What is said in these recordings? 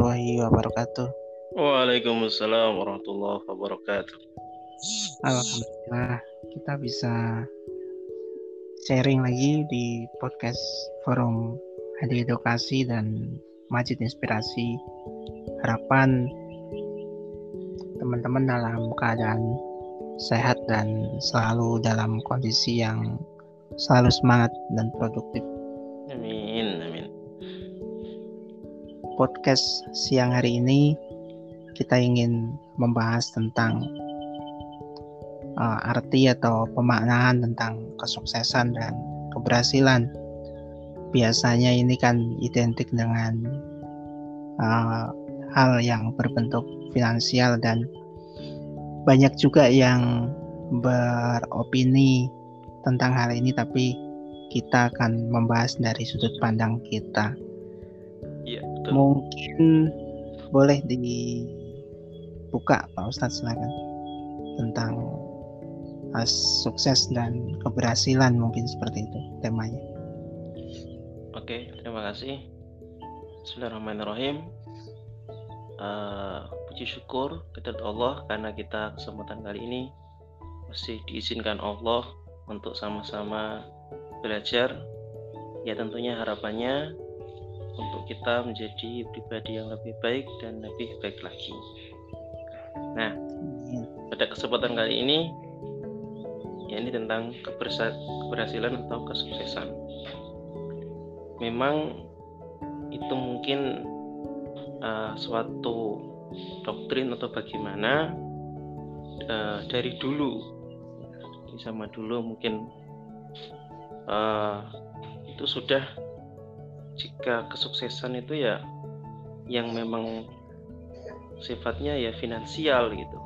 warahmatullahi wabarakatuh. Waalaikumsalam warahmatullahi wabarakatuh. Alhamdulillah kita bisa sharing lagi di podcast forum Hadi Edukasi dan Majid Inspirasi. Harapan teman-teman dalam keadaan sehat dan selalu dalam kondisi yang selalu semangat dan produktif. Podcast siang hari ini kita ingin membahas tentang uh, arti atau pemaknaan tentang kesuksesan dan keberhasilan. Biasanya ini kan identik dengan uh, hal yang berbentuk finansial dan banyak juga yang beropini tentang hal ini tapi kita akan membahas dari sudut pandang kita. Betul. Mungkin boleh dibuka Pak Ustadz silakan tentang uh, sukses dan keberhasilan mungkin seperti itu temanya. Oke, terima kasih. Bismillahirrahmanirrahim. Uh, puji syukur kepada Allah karena kita kesempatan kali ini masih diizinkan Allah untuk sama-sama belajar ya tentunya harapannya untuk kita menjadi pribadi yang lebih baik dan lebih baik lagi. Nah, pada kesempatan kali ini ya ini tentang keberhasilan atau kesuksesan. Memang itu mungkin uh, suatu doktrin atau bagaimana uh, dari dulu sama dulu mungkin uh, itu sudah jika kesuksesan itu ya yang memang sifatnya ya finansial gitu.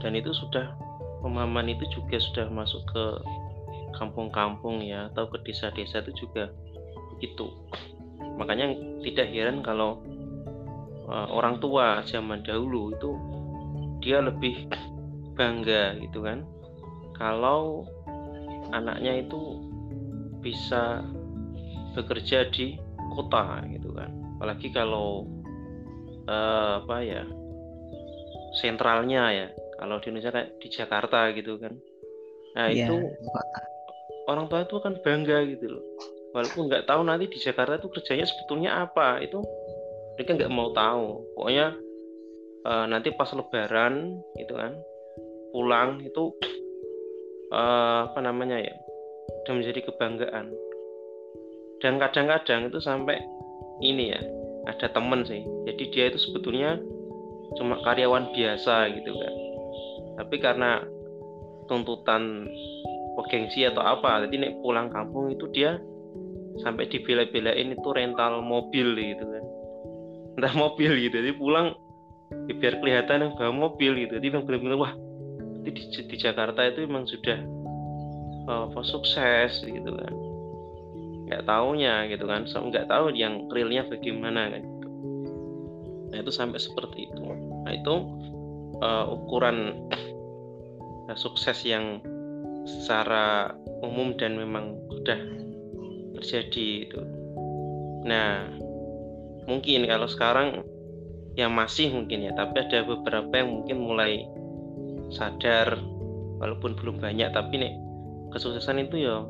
Dan itu sudah pemahaman itu juga sudah masuk ke kampung-kampung ya atau ke desa-desa itu juga begitu. Makanya tidak heran kalau uh, orang tua zaman dahulu itu dia lebih bangga gitu kan. Kalau anaknya itu bisa bekerja di kota gitu kan. Apalagi kalau uh, apa ya sentralnya ya. Kalau di Indonesia kayak di Jakarta gitu kan. Nah yeah, itu orang tua itu akan bangga gitu loh. Walaupun nggak tahu nanti di Jakarta itu kerjanya sebetulnya apa itu mereka nggak mau tahu. Pokoknya uh, nanti pas Lebaran gitu kan pulang itu uh, apa namanya ya sudah menjadi kebanggaan dan kadang-kadang itu sampai ini ya ada temen sih. Jadi dia itu sebetulnya cuma karyawan biasa gitu kan. Tapi karena tuntutan gengsi atau apa jadi nek pulang kampung itu dia sampai dibela-belain itu rental mobil gitu kan. Entah mobil gitu jadi pulang ya biar kelihatan yang bawa mobil gitu. Jadi memang benar-benar wah di, di Jakarta itu memang sudah uh, sukses gitu kan nggak taunya gitu kan. So, nggak tahu yang realnya bagaimana gitu. nah itu sampai seperti itu. Nah itu uh, ukuran uh, sukses yang secara umum dan memang sudah terjadi itu. Nah mungkin kalau sekarang yang masih mungkin ya tapi ada beberapa yang mungkin mulai sadar walaupun belum banyak tapi nih kesuksesan itu ya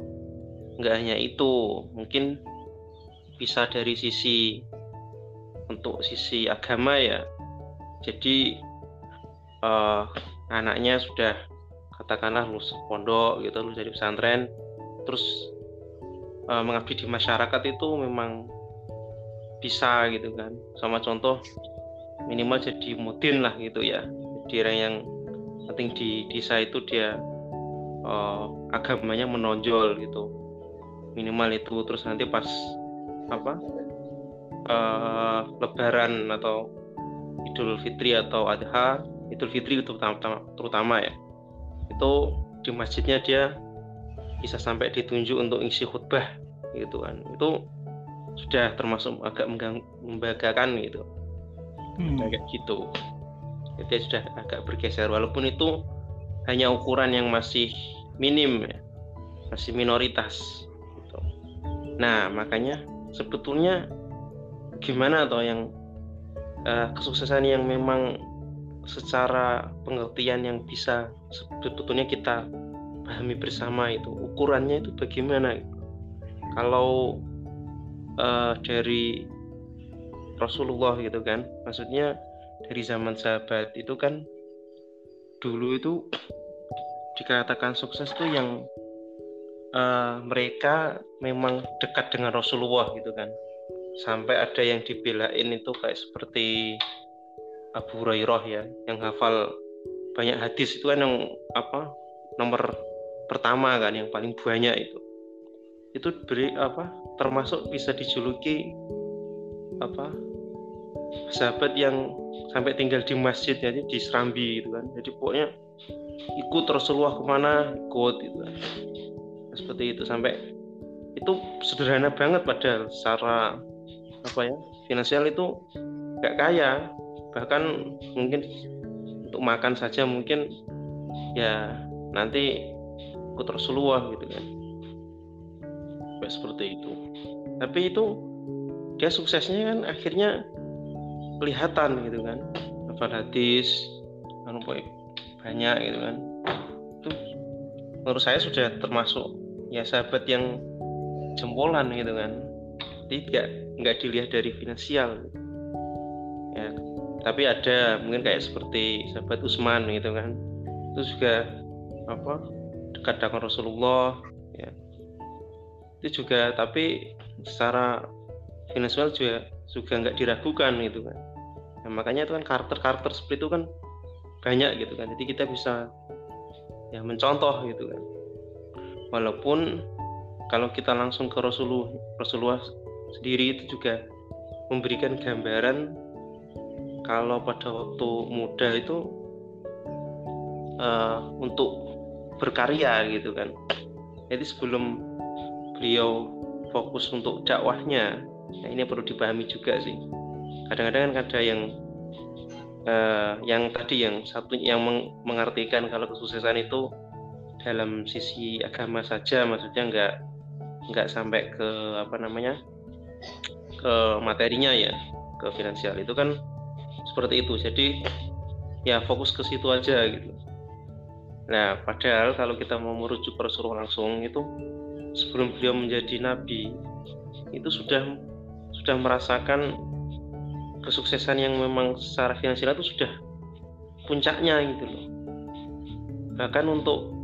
nggak hanya itu mungkin bisa dari sisi untuk sisi agama ya. Jadi uh, anaknya sudah katakanlah lulus pondok gitu lulus dari pesantren. Terus uh, mengabdi di masyarakat itu memang bisa gitu kan. Sama contoh minimal jadi mudin lah gitu ya. Jadi orang yang penting di desa itu dia uh, agamanya menonjol gitu minimal itu. Terus nanti pas apa uh, Lebaran atau Idul Fitri atau Adha Idul Fitri itu terutama, terutama ya itu di masjidnya dia bisa sampai ditunjuk untuk isi khutbah gitu kan. Itu sudah termasuk agak membanggakan gitu. Hmm. kayak gitu. Jadi sudah agak bergeser walaupun itu hanya ukuran yang masih minim ya masih minoritas Nah, makanya sebetulnya gimana atau yang uh, kesuksesan yang memang secara pengertian yang bisa sebetulnya kita pahami bersama itu ukurannya itu bagaimana? Kalau uh, dari Rasulullah gitu kan maksudnya dari zaman sahabat itu kan dulu itu dikatakan sukses itu yang uh, mereka memang dekat dengan Rasulullah gitu kan. Sampai ada yang dibelain itu kayak seperti Abu Hurairah ya yang hafal banyak hadis itu kan yang apa nomor pertama kan yang paling banyak itu. Itu beri apa termasuk bisa dijuluki apa sahabat yang sampai tinggal di masjid jadi di Serambi gitu kan. Jadi pokoknya ikut Rasulullah ke mana ikut gitu kan seperti itu. Sampai itu sederhana banget padahal secara apa ya finansial itu gak kaya. Bahkan mungkin untuk makan saja mungkin ya nanti ikut Rasulullah gitu kan. Seperti itu. Tapi itu dia suksesnya kan akhirnya kelihatan gitu kan. Hafal hadis anu banyak gitu kan. Itu menurut saya sudah termasuk ya sahabat yang jempolan gitu kan. Tidak nggak dilihat dari finansial. Ya tapi ada mungkin kayak seperti sahabat Usman gitu kan. Itu juga apa dekat dengan Rasulullah ya. Itu juga tapi secara finansial juga juga nggak diragukan gitu kan. Nah, makanya itu kan karakter-karakter seperti itu kan banyak gitu kan. Jadi kita bisa ya mencontoh gitu kan walaupun kalau kita langsung ke Rasulullah Rasulullah sendiri itu juga memberikan gambaran kalau pada waktu muda itu uh, untuk berkarya gitu kan. Jadi sebelum beliau fokus untuk dakwahnya nah ini perlu dipahami juga sih. Kadang-kadang kan ada yang uh, yang tadi yang satu yang meng mengartikan kalau kesuksesan itu dalam sisi agama saja maksudnya nggak nggak sampai ke apa namanya ke materinya ya ke finansial. Itu kan seperti itu. Jadi ya fokus ke situ aja gitu. Nah padahal kalau kita mau merujuk Rasulullah langsung itu sebelum beliau menjadi nabi itu sudah sudah merasakan kesuksesan yang memang secara finansial itu sudah puncaknya gitu loh. Bahkan untuk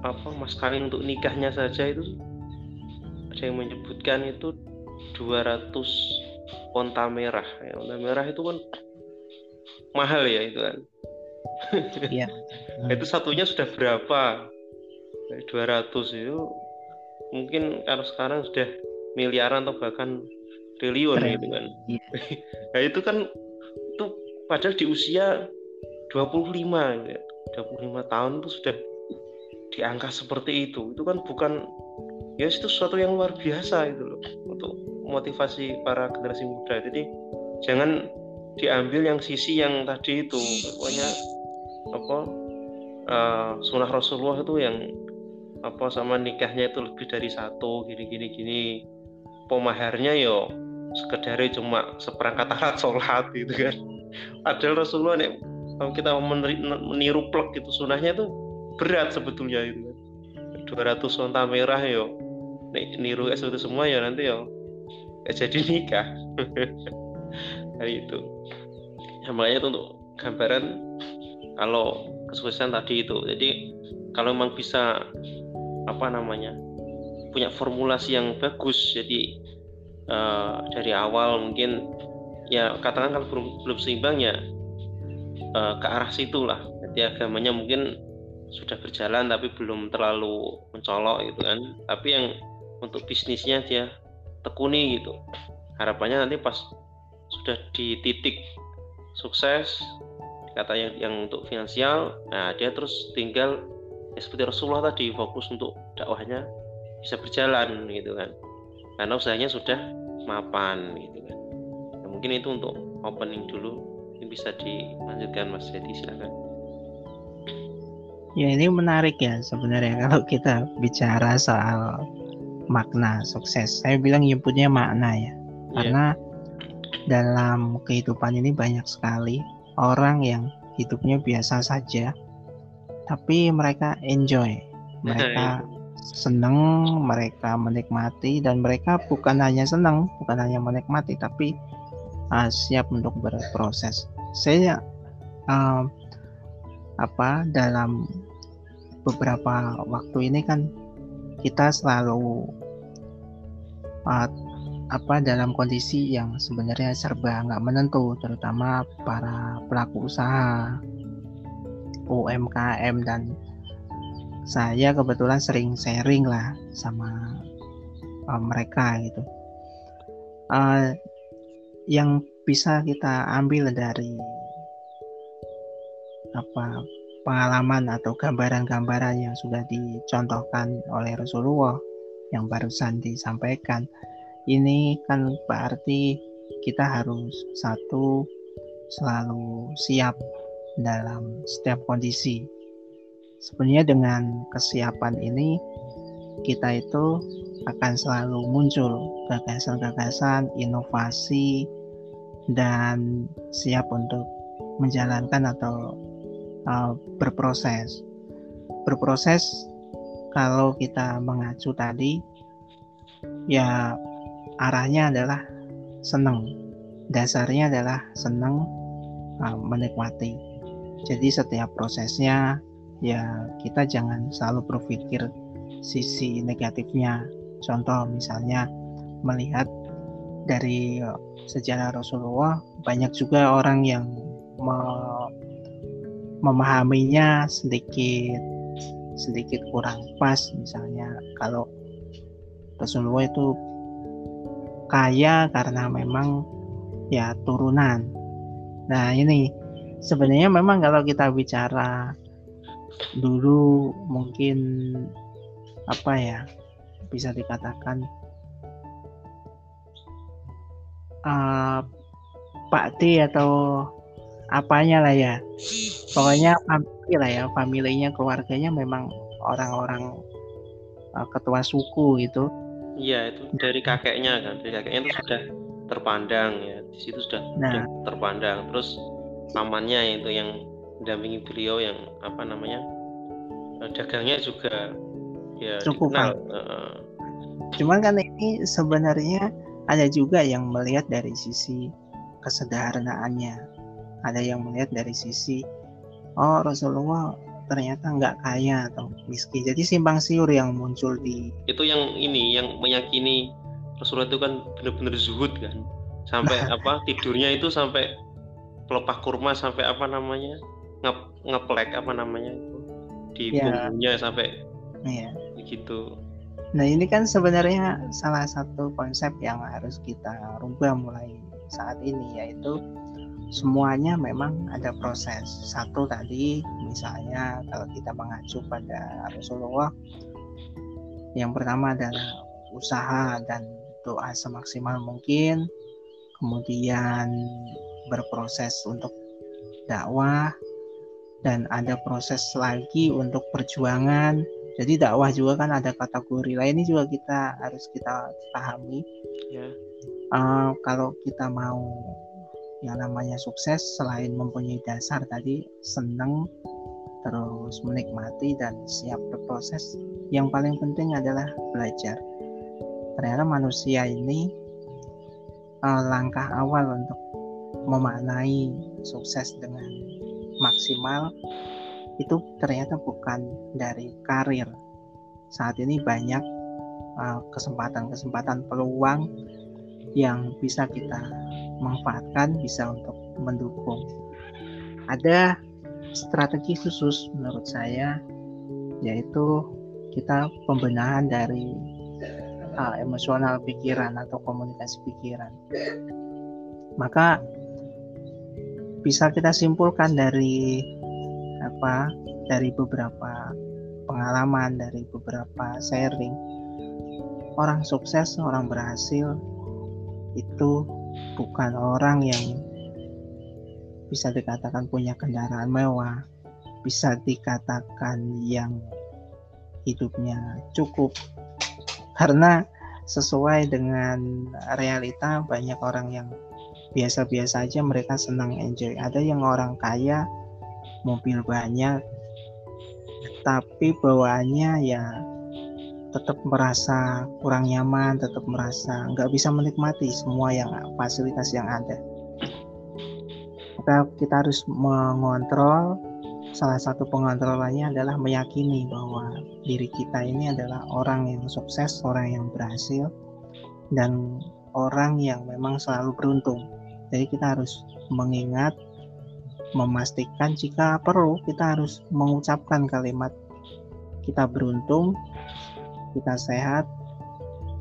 apa mas kawin untuk nikahnya saja itu ada yang menyebutkan itu 200 onta merah ya, onta merah itu kan mahal ya itu kan iya itu satunya sudah berapa 200 itu mungkin kalau sekarang sudah miliaran atau bahkan triliun gitu kan. Iya. nah itu kan itu padahal di usia 25 ya. 25 tahun itu sudah di angka seperti itu. Itu kan bukan ya itu sesuatu yang luar biasa itu loh untuk motivasi para generasi muda. Jadi jangan diambil yang sisi yang tadi itu pokoknya apa uh, sunnah Rasulullah itu yang apa sama nikahnya itu lebih dari satu gini gini gini pemaharnya yo sekedar cuma seperangkat alat sholat gitu kan padahal Rasulullah nih kalau kita meniru plek gitu sunahnya itu berat sebetulnya itu kan. 200 onta merah yo. Niru es itu semua ya nanti yo. Ya jadi nikah. Hari itu ya, makanya itu untuk gambaran kalau kesuksesan tadi itu. Jadi kalau memang bisa apa namanya punya formulasi yang bagus jadi uh, dari awal mungkin ya katakan kalau belum belum seimbang ya uh, ke arah situ lah jadi agamanya mungkin sudah berjalan tapi belum terlalu mencolok gitu kan. Tapi yang untuk bisnisnya dia tekuni gitu. Harapannya nanti pas sudah di titik sukses kata yang, yang untuk finansial nah dia terus tinggal ya seperti Rasulullah tadi fokus untuk dakwahnya bisa berjalan gitu kan. Karena usahanya sudah mapan gitu kan. Ya, mungkin itu untuk opening dulu ini bisa dilanjutkan Mas Jadi silakan ya ini menarik ya sebenarnya kalau kita bicara soal makna sukses saya bilang nyebutnya makna ya iya. karena dalam kehidupan ini banyak sekali orang yang hidupnya biasa saja, tapi mereka enjoy, mereka senang, mereka menikmati, dan mereka bukan hanya senang, bukan hanya menikmati, tapi uh, siap untuk berproses. Saya uh, apa dalam beberapa waktu ini kan kita selalu uh, apa dalam kondisi yang sebenarnya serba nggak menentu, terutama para pelaku usaha UMKM dan saya kebetulan sering sharing lah sama uh, mereka gitu. Uh, yang bisa kita ambil dari apa pengalaman atau gambaran-gambaran yang sudah dicontohkan oleh Rasulullah yang barusan disampaikan ini kan berarti kita harus satu selalu siap dalam setiap kondisi. Sebenarnya dengan kesiapan ini kita itu akan selalu muncul gagasan-gagasan, inovasi dan siap untuk menjalankan atau uh, berproses. Berproses kalau kita mengacu tadi ya arahnya adalah senang dasarnya adalah senang uh, menikmati. Jadi setiap prosesnya ya kita jangan selalu berpikir sisi negatifnya. Contoh misalnya melihat dari sejarah Rasulullah banyak juga orang yang memahaminya sedikit sedikit kurang pas misalnya kalau Rasulullah itu kaya karena memang ya turunan. Nah ini sebenarnya memang kalau kita bicara dulu mungkin apa ya bisa dikatakan uh, Pak T atau apanya lah ya. Pokoknya family lah ya familinya keluarganya memang orang-orang uh, ketua suku gitu. Iya itu dari kakeknya kan, dari kakeknya itu sudah terpandang ya, di situ sudah, nah. sudah terpandang. Terus pamannya itu yang mendampingi beliau yang apa namanya eh, dagangnya juga ya cukup dikenal. Uh, Cuman kan ini sebenarnya ada juga yang melihat dari sisi kesederhanaannya, ada yang melihat dari sisi oh Rasulullah ternyata nggak kaya atau miskin. Jadi simpang siur yang muncul di itu yang ini yang meyakini Rasulullah itu kan benar-benar zuhud kan sampai apa tidurnya itu sampai pelepah kurma sampai apa namanya nge ngeplek apa namanya itu di ya. punggungnya sampai ya. begitu. Nah ini kan sebenarnya salah satu konsep yang harus kita rubah mulai saat ini yaitu semuanya memang ada proses. Satu tadi misalnya kalau kita mengacu pada Rasulullah yang pertama adalah usaha dan doa semaksimal mungkin, kemudian berproses untuk dakwah dan ada proses lagi untuk perjuangan. Jadi dakwah juga kan ada kategori lain ini juga kita harus kita pahami. Yeah. Ya. Uh, kalau kita mau yang namanya sukses selain mempunyai dasar tadi senang terus menikmati dan siap berproses. Yang paling penting adalah belajar. Ternyata manusia ini uh, langkah awal untuk memaknai sukses dengan maksimal itu ternyata bukan dari karir. Saat ini banyak uh, kesempatan-kesempatan peluang yang bisa kita manfaatkan bisa untuk mendukung. Ada strategi khusus menurut saya yaitu kita pembenahan dari uh, emosional pikiran atau komunikasi pikiran. Maka bisa kita simpulkan dari apa dari beberapa pengalaman dari beberapa sharing orang sukses orang berhasil itu bukan orang yang bisa dikatakan punya kendaraan mewah, bisa dikatakan yang hidupnya cukup. Karena sesuai dengan realita banyak orang yang biasa-biasa aja mereka senang enjoy. Ada yang orang kaya mobil banyak tapi bawaannya ya tetap merasa kurang nyaman, tetap merasa nggak bisa menikmati semua yang fasilitas yang ada. Kita, kita harus mengontrol. Salah satu pengontrolannya adalah meyakini bahwa diri kita ini adalah orang yang sukses, orang yang berhasil, dan orang yang memang selalu beruntung. Jadi kita harus mengingat, memastikan jika perlu kita harus mengucapkan kalimat kita beruntung kita sehat,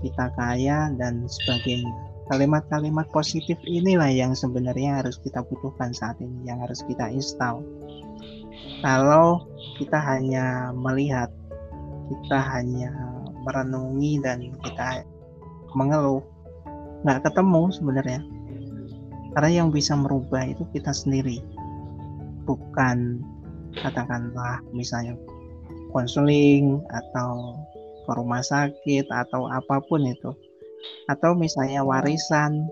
kita kaya, dan sebagainya. Kalimat-kalimat positif inilah yang sebenarnya harus kita butuhkan saat ini, yang harus kita install. Kalau kita hanya melihat, kita hanya merenungi dan kita mengeluh, nggak ketemu sebenarnya. Karena yang bisa merubah itu kita sendiri, bukan katakanlah misalnya konseling atau rumah sakit atau apa pun itu atau misalnya warisan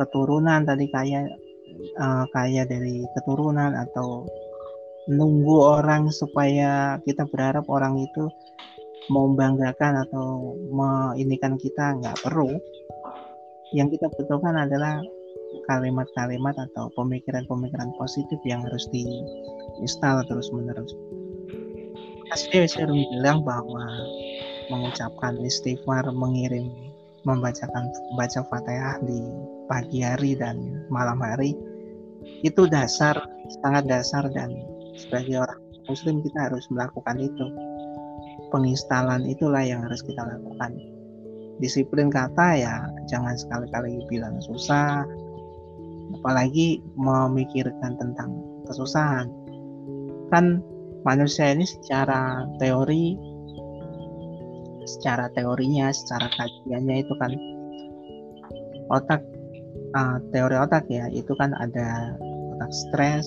keturunan tadi kayak uh, kaya dari keturunan atau nunggu orang supaya kita berharap orang itu membanggakan atau meinikan kita nggak perlu yang kita butuhkan adalah kalimat-kalimat atau pemikiran-pemikiran positif yang harus diinstal terus menerus. Pasti saya bilang bahwa mengucapkan istighfar, mengirim, membacakan baca fatihah di pagi hari dan malam hari itu dasar sangat dasar dan sebagai orang muslim kita harus melakukan itu. Penginstalan itulah yang harus kita lakukan. Disiplin kata ya jangan sekali-kali bilang susah apalagi memikirkan tentang kesusahan. Kan manusia ini secara teori secara teorinya, secara kajiannya itu kan otak uh, teori otak ya itu kan ada otak stres,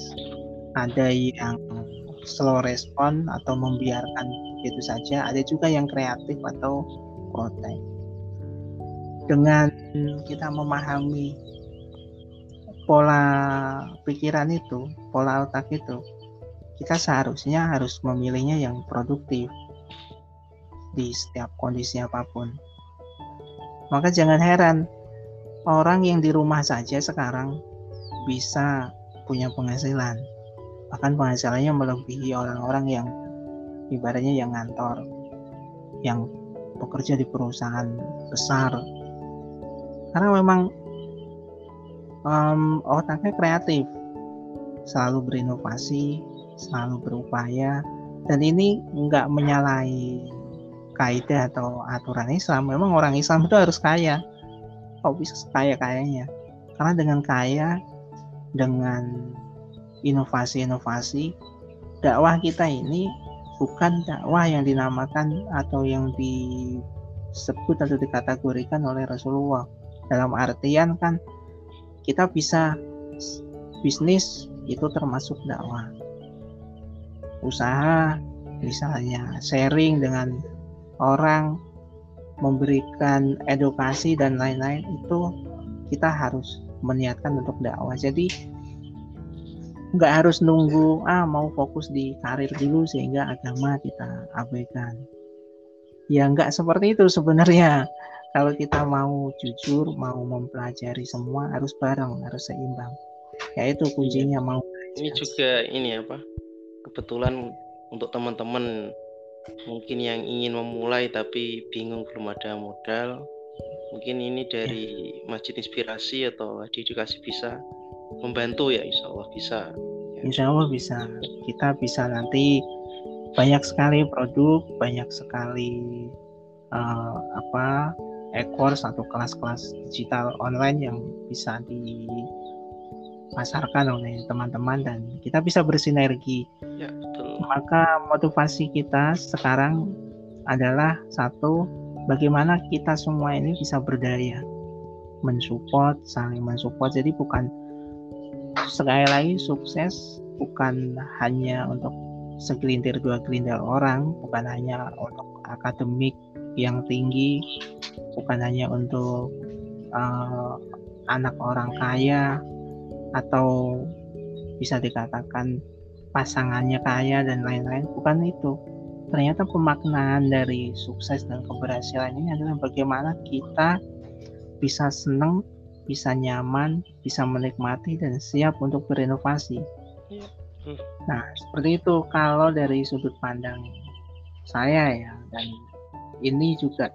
ada yang slow respon atau membiarkan begitu saja, ada juga yang kreatif atau protek. Dengan kita memahami pola pikiran itu, pola otak itu, kita seharusnya harus memilihnya yang produktif di setiap kondisi apa pun. Maka jangan heran orang yang di rumah saja sekarang bisa punya penghasilan. Bahkan penghasilannya melebihi orang-orang yang ibaratnya yang ngantor, yang bekerja di perusahaan besar. Karena memang um, otaknya kreatif, selalu berinovasi, selalu berupaya, dan ini nggak menyalahi kaidah atau aturan Islam. Memang orang Islam itu harus kaya. Kok bisa kaya kayanya? Karena dengan kaya dengan inovasi-inovasi dakwah kita ini bukan dakwah yang dinamakan atau yang disebut atau dikategorikan oleh Rasulullah. Dalam artian kan kita bisa bisnis itu termasuk dakwah. Usaha misalnya sharing dengan orang memberikan edukasi dan lain-lain itu kita harus meniatkan untuk dakwah. Jadi nggak harus nunggu ah mau fokus di karir dulu sehingga agama kita abaikan. Ya nggak seperti itu sebenarnya. Kalau kita mau jujur mau mempelajari semua harus bareng harus seimbang. Ya itu kuncinya mau ini juga ini apa? Kebetulan untuk teman-teman mungkin yang ingin memulai tapi bingung belum ada modal. Mungkin ini dari ya. masjid inspirasi atau di edukasi bisa membantu ya insya Allah bisa. Ya. insya Allah bisa. Kita bisa nanti banyak sekali produk banyak sekali uh, apa e-course atau kelas-kelas digital online yang bisa dipasarkan oleh teman-teman dan kita bisa bersinergi. Ya, maka motivasi kita sekarang adalah satu bagaimana kita semua ini bisa berdaya mensupport saling mensupport. Jadi bukan sekali lagi sukses bukan hanya untuk segelintir dua gelintir orang bukan hanya untuk akademik yang tinggi bukan hanya untuk uh, anak orang kaya atau bisa dikatakan pasangannya kaya dan lain-lain bukan itu ternyata pemaknaan dari sukses dan keberhasilan ini adalah bagaimana kita bisa senang bisa nyaman bisa menikmati dan siap untuk berinovasi iya. nah seperti itu kalau dari sudut pandang saya ya dan ini juga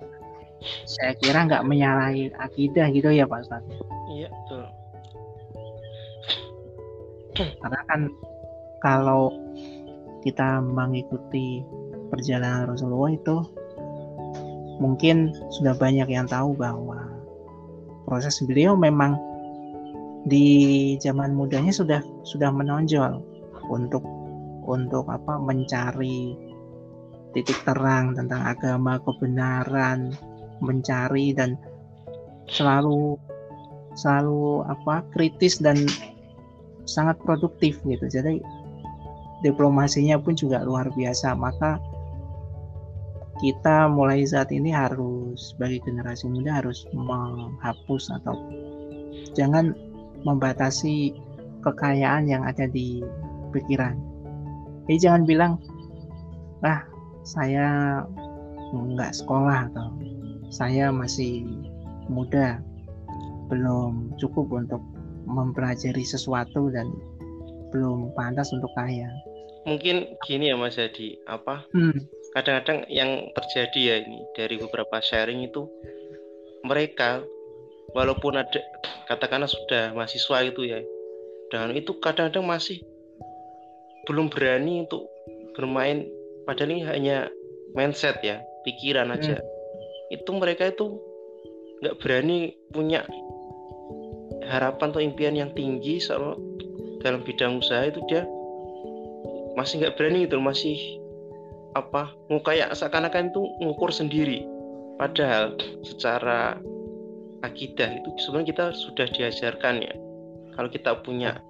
saya kira nggak menyalahi akidah gitu ya Pak Ustadz. Iya betul. Karena kan kalau kita mengikuti perjalanan Rasulullah itu mungkin sudah banyak yang tahu bahwa proses beliau memang di zaman mudanya sudah sudah menonjol untuk untuk apa mencari titik terang tentang agama kebenaran mencari dan selalu selalu apa kritis dan sangat produktif gitu. Jadi diplomasinya pun juga luar biasa. Maka kita mulai saat ini harus bagi generasi muda harus menghapus atau jangan membatasi kekayaan yang ada di pikiran. Jadi jangan bilang ah saya nggak sekolah atau saya masih muda belum cukup untuk mempelajari sesuatu dan belum pantas untuk kaya mungkin gini ya Mas Hadi apa hmm. kadang-kadang yang terjadi ya ini dari beberapa sharing itu mereka walaupun ada katakanlah sudah mahasiswa itu ya dan itu kadang-kadang masih belum berani untuk bermain padahal ini hanya mindset ya pikiran hmm. aja itu mereka itu nggak berani punya harapan atau impian yang tinggi soal dalam bidang usaha itu dia masih nggak berani itu masih apa mau kayak seakan-akan itu ngukur sendiri padahal secara akidah itu sebenarnya kita sudah diajarkan ya kalau kita punya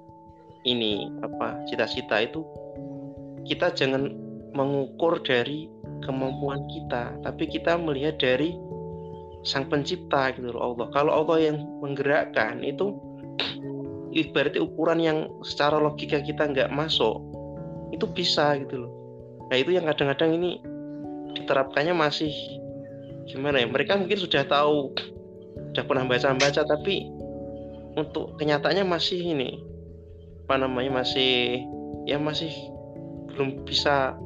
ini apa cita-cita itu kita jangan mengukur dari kemampuan kita, tapi kita melihat dari Sang Pencipta gitu loh Allah. Kalau Allah yang menggerakkan itu ibaratnya ukuran yang secara logika kita nggak masuk, itu bisa gitu loh. Nah itu yang kadang-kadang ini diterapkannya masih gimana ya? Mereka mungkin sudah tahu, sudah pernah baca-baca, tapi untuk kenyataannya masih ini apa namanya masih ya masih belum bisa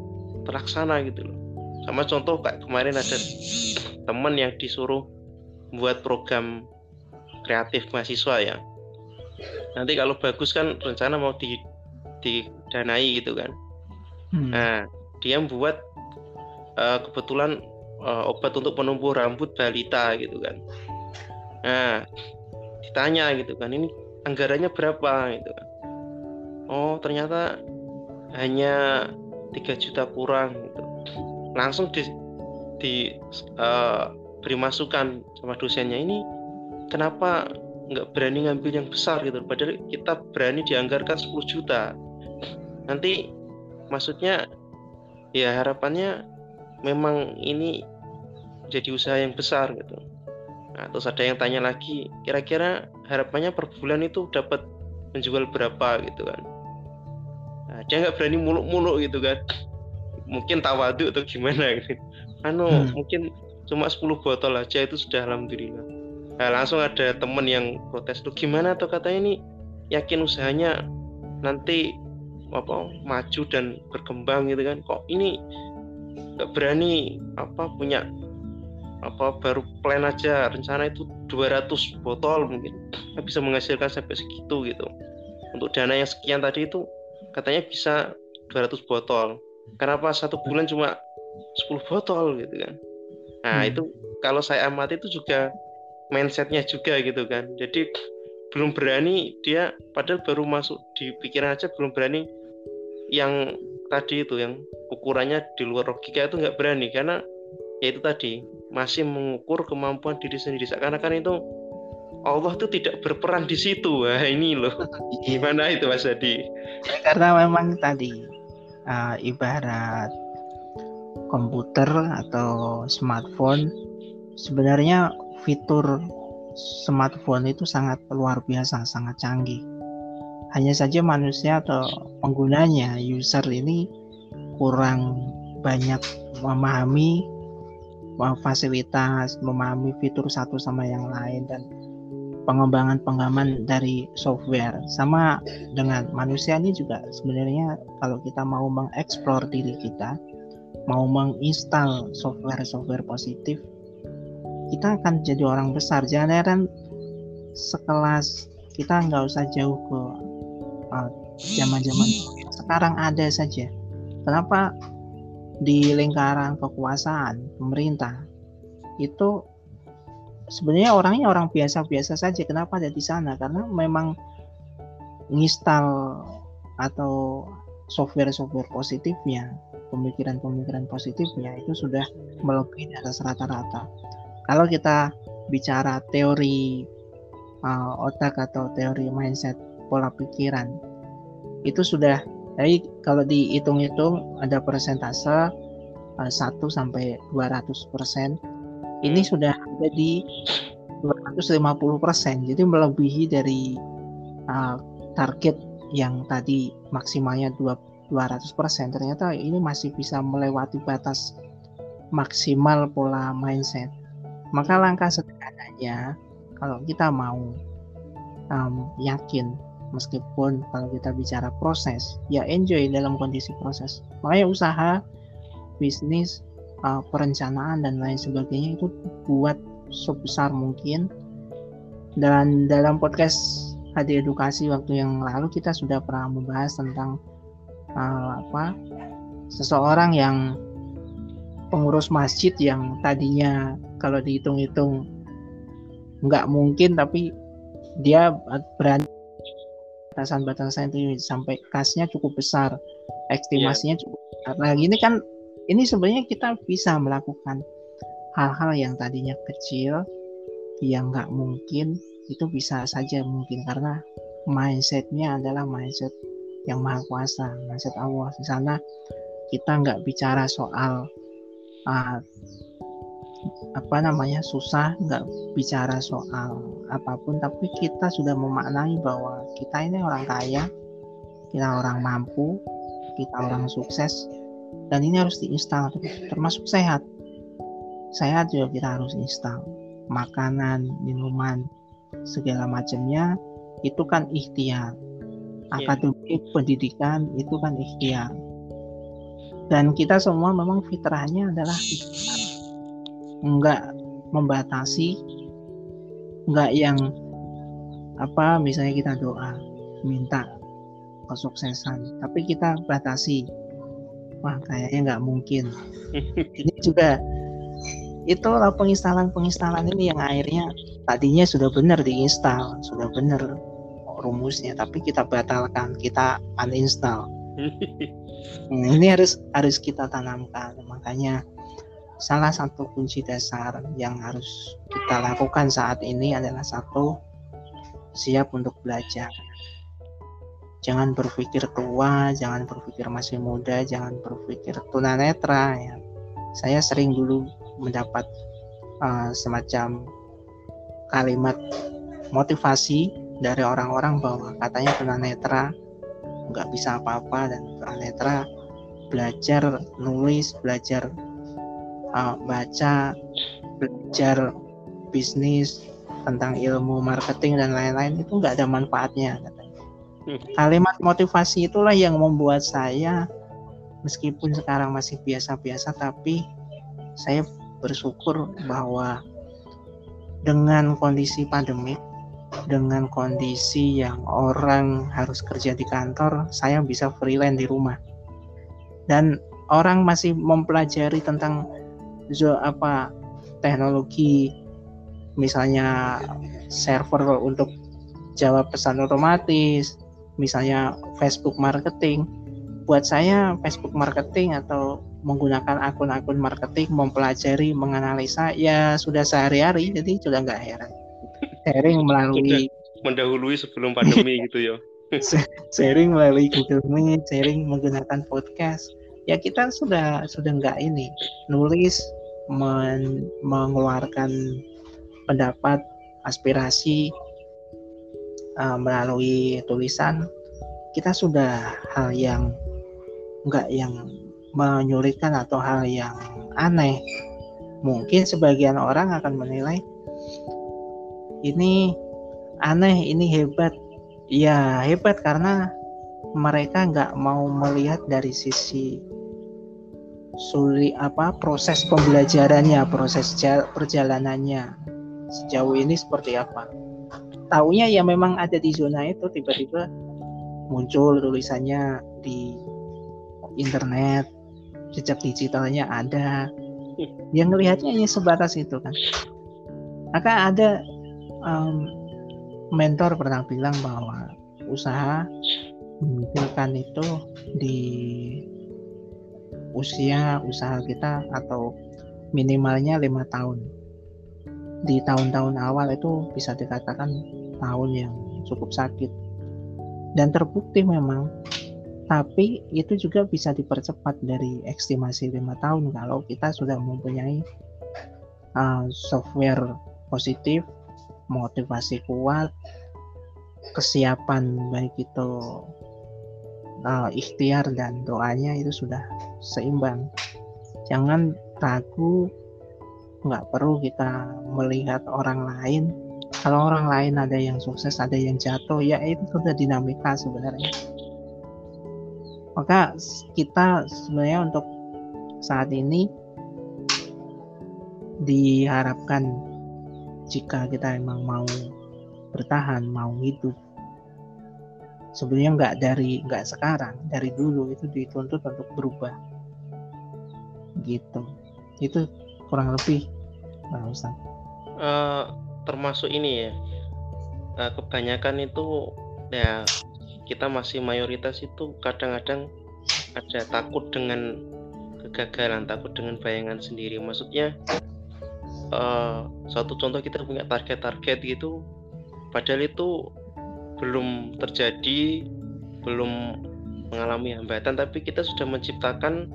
terlaksana gitu loh sama contoh kayak kemarin ada teman yang disuruh buat program kreatif mahasiswa ya nanti kalau bagus kan rencana mau di didanai gitu kan. Hmm. nah dia buat uh, kebetulan uh, obat untuk penumbuh rambut balita gitu kan. Nah ditanya gitu kan ini anggarannya berapa? gitu kan. Oh ternyata hanya 3 juta kurang gitu. langsung di, di uh, beri masukan sama dosennya ini kenapa nggak berani ngambil yang besar gitu? Padahal kita berani dianggarkan 10 juta nanti maksudnya ya harapannya memang ini jadi usaha yang besar gitu. Nah, terus ada yang tanya lagi kira-kira harapannya per bulan itu dapat menjual berapa gitu kan? Nah, dia nggak berani muluk-muluk gitu kan. Mungkin tawadu atau gimana gitu. Anu hmm. mungkin cuma 10 botol aja itu sudah alhamdulillah. Nah, langsung ada temen yang protes tuh gimana tuh? Katanya ini yakin usahanya nanti apa maju dan berkembang gitu kan. Kok ini nggak berani apa punya apa baru plan aja. Rencana itu 200 botol mungkin. Bisa menghasilkan sampai segitu gitu. Untuk dana yang sekian tadi itu katanya bisa 200 botol. Kenapa satu bulan cuma 10 botol gitu kan? Nah hmm. itu kalau saya amati itu juga mindsetnya juga gitu kan. Jadi belum berani dia padahal baru masuk di pikiran aja belum berani yang tadi itu yang ukurannya di luar logika itu nggak berani karena ya itu tadi masih mengukur kemampuan diri sendiri seakan-akan itu Allah itu tidak berperan di situ. Wah, ini loh. Gimana itu Mas Adi? Karena memang tadi uh, ibarat komputer atau smartphone sebenarnya fitur smartphone itu sangat luar biasa, sangat canggih. Hanya saja manusia atau penggunanya, user ini kurang banyak memahami fasilitas, memahami fitur satu sama yang lain dan pengembangan pengembangan dari software sama dengan manusia ini juga sebenarnya kalau kita mau mengeksplor diri kita mau menginstal software-software positif kita akan jadi orang besar. Jangan heran sekelas kita nggak usah jauh ke uh, zaman-zaman. Uh, sekarang ada saja. Kenapa? Di lingkaran kekuasaan pemerintah itu sebenarnya orangnya orang biasa-biasa saja. Kenapa ada di sana? Karena memang ngistal atau software-software positifnya pemikiran-pemikiran positifnya itu sudah melebihi atas rata-rata kalau kita bicara teori uh, otak atau teori mindset pola pikiran itu sudah jadi kalau dihitung-hitung ada persentase uh, 1 sampai 200 persen ini sudah ada di 250 persen. Jadi melebihi dari uh, target yang tadi maksimalnya 200 persen. Ternyata ini masih bisa melewati batas maksimal pola mindset maka langkah sederhananya kalau kita mau um, yakin meskipun kalau kita bicara proses ya enjoy dalam kondisi proses. Makanya usaha, bisnis, uh, perencanaan dan lain sebagainya itu buat sebesar mungkin. Dan dalam podcast Hadi Edukasi waktu yang lalu kita sudah pernah membahas tentang uh, apa seseorang yang pengurus masjid yang tadinya kalau dihitung-hitung nggak mungkin tapi dia berani. Batasan-batasan itu sampai kasnya cukup besar estimasinya yeah. cukup besar. Nah gini kan ini sebenarnya kita bisa melakukan hal-hal yang tadinya kecil yang nggak mungkin itu bisa saja mungkin karena mindsetnya adalah mindset yang maha kuasa mindset Allah. Di sana kita nggak bicara soal uh, apa namanya susah nggak bicara soal apa pun tapi kita sudah memaknai bahwa kita ini orang kaya kita orang mampu kita orang sukses dan ini harus diinstal termasuk sehat. Sehat juga kita harus install makanan minuman segala macamnya itu kan ikhtiar. Iya. akademik pendidikan itu kan ikhtiar. Dan kita semua memang fitrahnya adalah ikhtiar nggak membatasi nggak yang apa misalnya kita doa minta kesuksesan tapi kita batasi. Wah kayaknya nggak mungkin. Ini juga itu lah penginstalan penginstalan ini yang akhirnya tadinya sudah benar diinstal sudah benar rumusnya tapi kita batalkan kita uninstall. Nah, ini harus harus kita tanamkan. Makanya salah satu kunci dasar yang harus kita lakukan saat ini adalah satu siap untuk belajar. Jangan berpikir tua jangan berpikir masih muda jangan berpikir tunanetra ya. Saya sering dulu mendapat uh, semacam kalimat motivasi dari orang-orang bahwa katanya tunanetra nggak bisa apa-apa dan tunanetra belajar nulis belajar uh, baca belajar bisnis tentang ilmu marketing dan lain-lain itu nggak ada manfaatnya hmm. kalimat motivasi itulah yang membuat saya meskipun sekarang masih biasa-biasa tapi saya bersyukur bahwa dengan kondisi pandemik dengan kondisi yang orang harus kerja di kantor saya bisa freelance di rumah dan orang masih mempelajari tentang apa teknologi misalnya server untuk jawab pesan otomatis misalnya Facebook marketing. Buat saya Facebook marketing atau menggunakan akun-akun marketing mempelajari menganalisa ya sudah sehari-hari jadi sudah nggak heran. Sharing melalui mendahului sebelum pandemi gitu ya sharing melalui Google Meet sharing menggunakan podcast. Ya kita sudah sudah nggak ini nulis men, mengeluarkan pendapat aspirasi uh, melalui tulisan kita sudah hal yang enggak yang menyulitkan atau hal yang aneh. Mungkin sebagian orang akan menilai ini aneh ini hebat. Ya hebat karena mereka nggak mau melihat dari sisi sulit apa proses pembelajarannya proses perjalanannya. Sejauh ini seperti apa? Taunya ya memang ada di zona itu tiba-tiba muncul tulisannya di internet jejak digitalnya ada. Yang ngelihatnya hanya sebatas itu kan. Maka ada um, mentor pernah bilang bahwa usaha menghasilkan itu di usia usaha kita atau minimalnya lima tahun. Di tahun-tahun awal itu bisa dikatakan tahun yang cukup sakit. Dan terbukti memang tapi itu juga bisa dipercepat dari estimasi lima tahun kalau kita sudah mempunyai uh, software positif motivasi kuat kesiapan baik itu uh, ikhtiar dan doanya itu sudah seimbang. Jangan ragu nggak perlu kita melihat orang lain. Kalau orang lain ada yang sukses ada yang jatuh ya itu sudah dinamika sebenarnya. Maka kita sebenarnya untuk saat ini diharapkan jika kita emang mau bertahan, mau hidup, sebenarnya nggak dari nggak sekarang, dari dulu itu dituntut untuk berubah, gitu. Itu kurang lebih, Pak Ustaz. Uh, termasuk ini ya, uh, kebanyakan itu ya kita masih mayoritas itu kadang-kadang ada takut dengan kegagalan, takut dengan bayangan sendiri. Maksudnya uh, suatu contoh kita punya target-target gitu, padahal itu belum terjadi, belum mengalami hambatan, tapi kita sudah menciptakan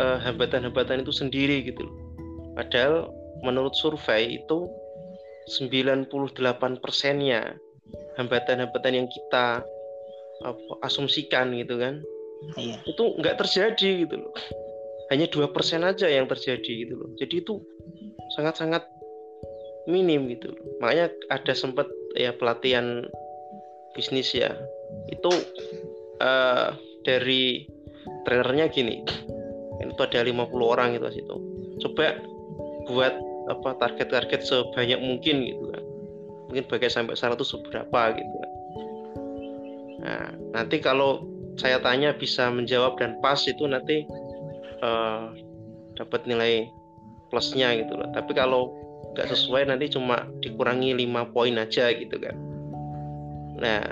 uh, hambatan-hambatan itu sendiri gitu loh. Padahal menurut survei itu 98 persennya hambatan-hambatan yang kita apa, asumsikan gitu kan iya. itu nggak terjadi gitu loh hanya dua persen aja yang terjadi gitu loh jadi itu sangat-sangat minim gitu loh makanya ada sempat ya pelatihan bisnis ya. Itu uh, dari trainernya gini. Itu ada 50 orang gitu situ. Coba buat apa target-target sebanyak mungkin gitu kan. Mungkin bagai sampai 100 berapa gitu kan. Nah, nanti kalau saya tanya bisa menjawab dan pas itu nanti uh, dapat nilai plusnya gitu loh. Tapi kalau nggak sesuai nanti cuma dikurangi lima poin aja gitu kan. Nah,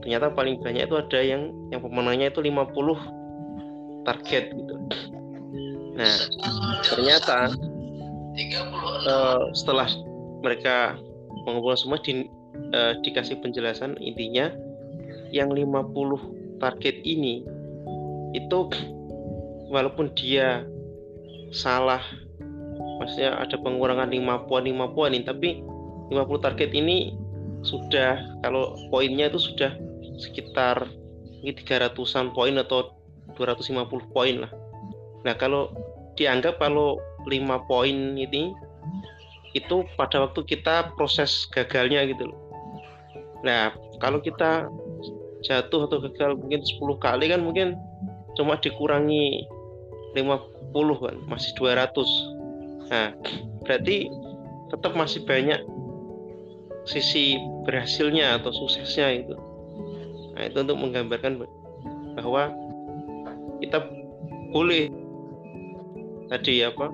ternyata paling banyak itu ada yang yang pemenangnya itu 50 target gitu. Nah, ternyata uh, setelah mereka mengumpulkan semua di, uh, dikasih penjelasan intinya yang 50 target ini itu walaupun dia salah maksudnya ada pengurangan 5 poin 5 poin tapi 50 target ini sudah kalau poinnya itu sudah sekitar ini 300-an poin atau 250 poin lah. Nah, kalau dianggap kalau 5 poin ini itu pada waktu kita proses gagalnya gitu loh. Nah, kalau kita jatuh atau gagal mungkin 10 kali kan mungkin cuma dikurangi 50 kan masih 200 nah berarti tetap masih banyak sisi berhasilnya atau suksesnya itu nah itu untuk menggambarkan bahwa kita boleh tadi apa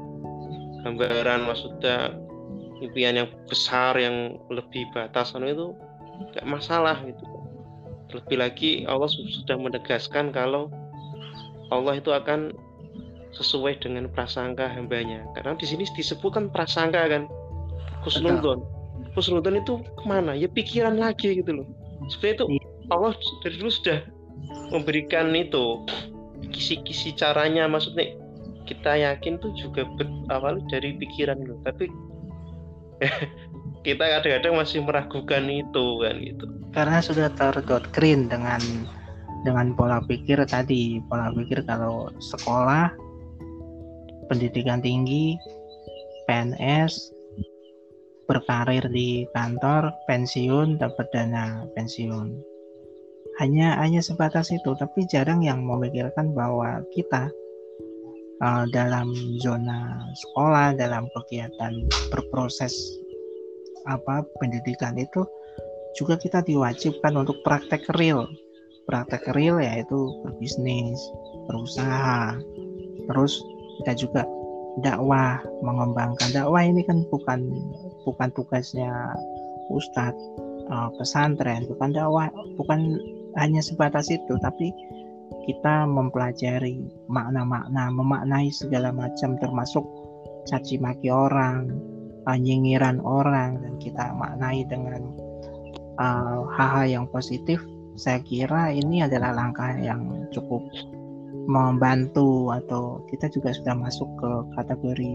gambaran maksudnya impian yang besar yang lebih batasan itu nggak masalah gitu Terlebih lagi Allah sudah menegaskan kalau Allah itu akan sesuai dengan prasangka hambanya. Karena di sini disebutkan prasangka kan, khusnudon. Khusnudon itu ke mana? Ya pikiran lagi gitu loh. Sebenarnya itu iya. Allah dari dulu sudah memberikan itu kisi-kisi caranya. Maksudnya kita yakin tuh juga berawal dari pikiran loh. Tapi kita kadang-kadang masih meragukan itu kan gitu karena sudah terdoktrin dengan dengan pola pikir tadi pola pikir kalau sekolah pendidikan tinggi PNS berkarir di kantor pensiun dapat dana pensiun. Hanya hanya sebatas itu tapi jarang yang memikirkan bahwa kita uh, dalam zona sekolah dalam kegiatan berproses apa pendidikan itu juga kita diwajibkan untuk praktek real. Praktek real yaitu berbisnis berusaha terus kita juga dakwah mengembangkan dakwah ini kan bukan bukan tugasnya ustadz uh, pesantren bukan dakwah bukan hanya sebatas itu tapi kita mempelajari makna-makna memaknai segala macam termasuk caci maki orang nyingiran orang dan kita maknai dengan uh, hal-hal yang positif. Saya kira ini adalah langkah yang cukup membantu atau kita juga sudah masuk ke kategori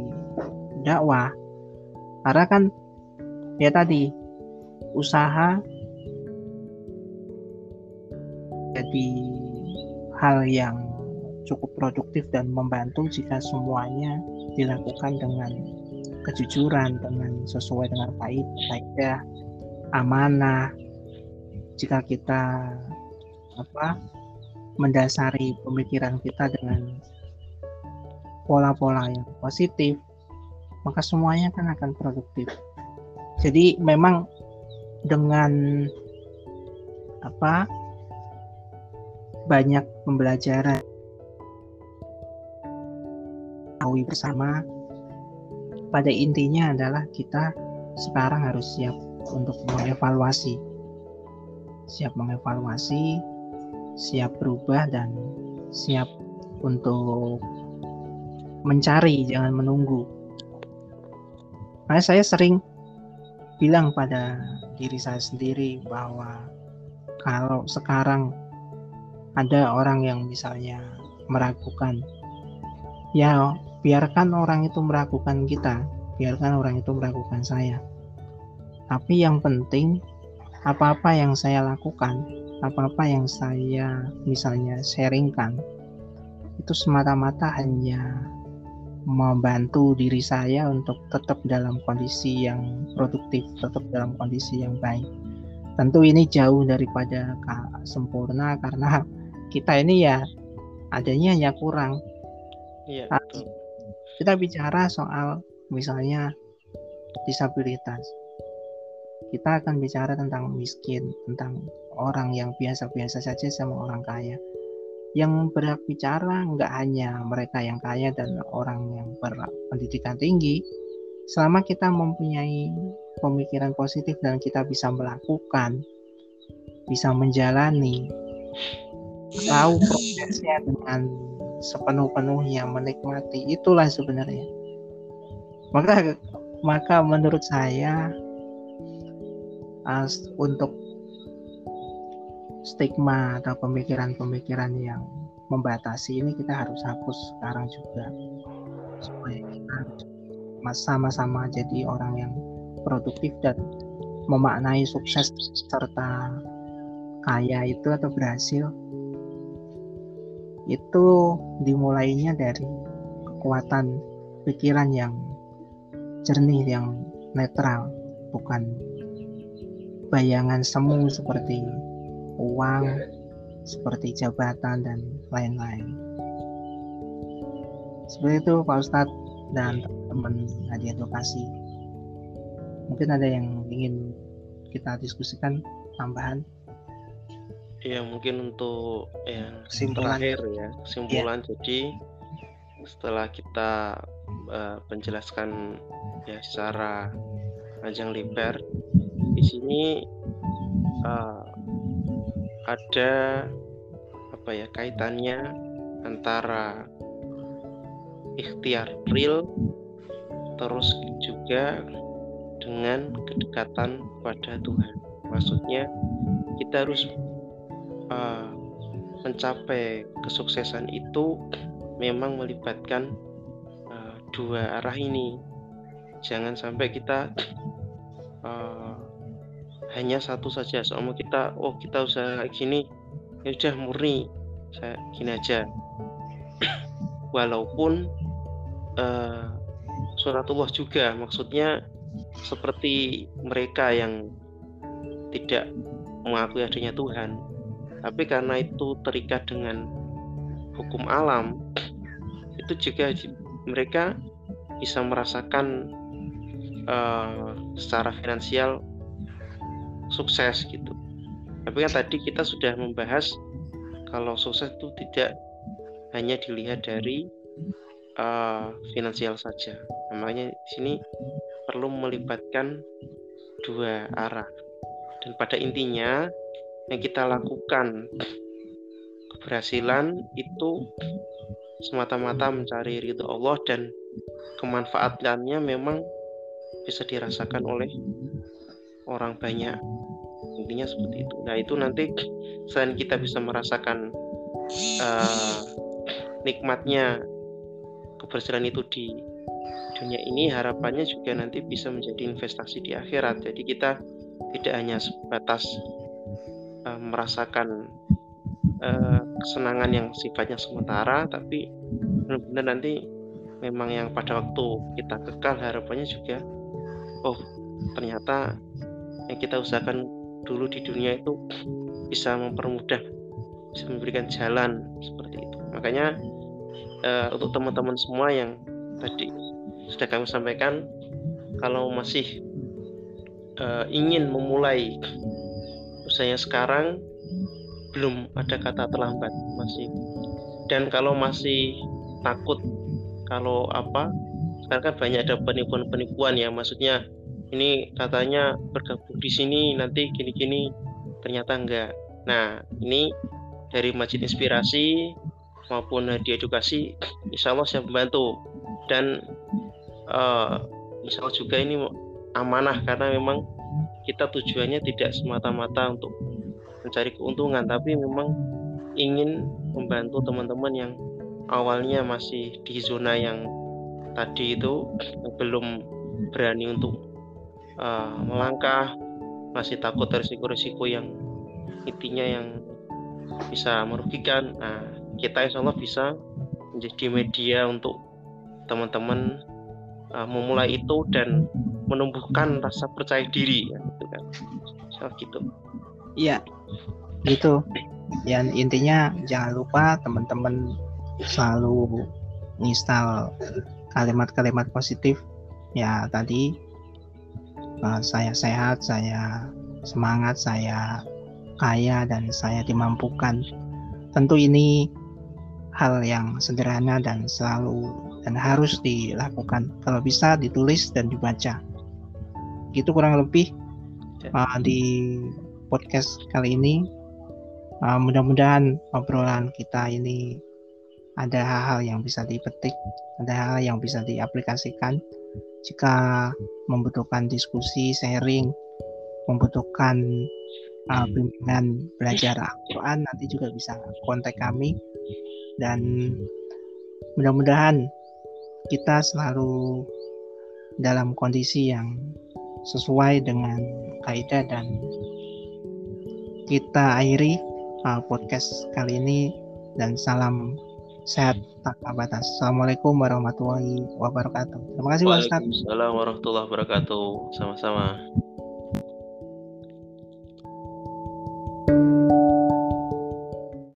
dakwah. Karena kan ya tadi usaha jadi hal yang cukup produktif dan membantu jika semuanya dilakukan dengan kejujuran dengan sesuai dengan kaidah amanah. Jika kita apa mendasari pemikiran kita dengan pola-pola yang positif maka semuanya kan akan produktif. Jadi memang dengan apa banyak pembelajaran tahu bersama pada intinya adalah kita sekarang harus siap untuk mengevaluasi. Siap mengevaluasi siap berubah dan siap untuk mencari jangan menunggu. Makanya saya sering bilang pada diri saya sendiri bahwa kalau sekarang ada orang yang misalnya meragukan ya biarkan orang itu meragukan kita biarkan orang itu meragukan saya. Tapi yang penting apa-apa yang saya lakukan apa-apa yang saya misalnya sharingkan itu semata-mata hanya membantu diri saya untuk tetap dalam kondisi yang produktif tetap dalam kondisi yang baik. Tentu ini jauh daripada sempurna karena kita ini ya adanya hanya kurang. Iya, kita bicara soal misalnya disabilitas. Kita akan bicara tentang miskin tentang orang yang biasa-biasa saja sama orang kaya. Yang berhak bicara nggak hanya mereka yang kaya dan orang yang berpendidikan tinggi selama kita mempunyai pemikiran positif dan kita bisa melakukan bisa menjalani tahu prosesnya dengan sepenuh-penuhnya menikmati itulah sebenarnya. Maka maka menurut saya untuk stigma atau pemikiran-pemikiran yang membatasi ini kita harus hapus sekarang juga. Supaya kita sama-sama jadi orang yang produktif dan memaknai sukses serta kaya itu atau berhasil. Itu dimulainya dari kekuatan pikiran yang jernih yang netral bukan bayangan semu seperti uang seperti jabatan dan lain-lain. Seperti itu Pak Ustadz dan teman-teman Hadi Edukasi mungkin ada yang ingin kita diskusikan tambahan? Ya mungkin untuk yang Kesimpulan. terakhir ya kesimpulan jadi setelah kita uh, menjelaskan ya secara panjang lebar di sini uh, ada apa ya kaitannya antara ikhtiar real terus juga dengan kedekatan pada Tuhan maksudnya kita harus uh, mencapai kesuksesan itu memang melibatkan uh, dua arah ini. Jangan sampai kita uh, hanya satu saja. Soalnya kita oh kita usaha gini ya udah murni. Saya gini aja. Walaupun uh, suratullah juga. Maksudnya seperti mereka yang tidak mengakui adanya Tuhan. Tapi karena itu terikat dengan hukum alam itu juga mereka bisa merasakan uh, secara finansial sukses gitu. Tapi kan tadi kita sudah membahas kalau sukses itu tidak hanya dilihat dari uh, finansial saja. Namanya di sini perlu melibatkan dua arah. Dan pada intinya yang kita lakukan keberhasilan itu semata-mata mencari ridho Allah dan kemanfaatannya memang bisa dirasakan oleh orang banyak. Intinya seperti itu. Nah itu nanti selain kita bisa merasakan uh, nikmatnya keberhasilan itu di dunia ini harapannya juga nanti bisa menjadi investasi di akhirat. Jadi kita tidak hanya sebatas uh, merasakan uh, kesenangan yang sifatnya sementara tapi benar-benar nanti memang yang pada waktu kita kekal harapannya juga oh ternyata yang kita usahakan dulu di dunia itu bisa mempermudah bisa memberikan jalan seperti itu. Makanya uh, untuk teman-teman semua yang tadi sudah kami sampaikan kalau masih uh, ingin memulai usahanya sekarang belum ada kata terlambat masih. Dan kalau masih takut kalau apa sekarang kan banyak ada penipuan-penipuan ya maksudnya ini katanya bergabung di sini nanti gini-gini. Ternyata enggak. Nah ini dari Masjid Inspirasi maupun di edukasi insya Allah siap membantu. Dan uh, insya Allah juga ini amanah karena memang kita tujuannya tidak semata-mata untuk mencari keuntungan tapi memang ingin membantu teman-teman yang awalnya masih di zona yang tadi itu belum berani untuk uh, melangkah masih takut risiko-risiko yang intinya yang bisa merugikan. Nah kita insya Allah bisa menjadi media untuk teman-teman uh, memulai itu dan menumbuhkan rasa percaya diri ya, gitu kan. So, gitu. Iya gitu. Yang intinya jangan lupa teman-teman selalu install kalimat-kalimat positif. Ya tadi uh, saya sehat, saya semangat, saya kaya dan saya dimampukan. Tentu ini hal yang sederhana dan selalu dan harus dilakukan. Kalau bisa ditulis dan dibaca. Itu kurang lebih uh, di podcast kali ini. Uh, mudah-mudahan obrolan kita ini ada hal-hal yang bisa dipetik, ada hal yang bisa diaplikasikan. Jika membutuhkan diskusi, sharing, membutuhkan uh, bimbingan belajar Al-Quran, nanti juga bisa kontak kami. Dan mudah-mudahan kita selalu dalam kondisi yang sesuai dengan kaidah dan kita akhiri uh, podcast kali ini dan salam sehat tanpa batas. Assalamualaikum warahmatullahi wabarakatuh. Terima kasih Ustaz. Waalaikumsalam warahmatullahi wabarakatuh. Sama-sama.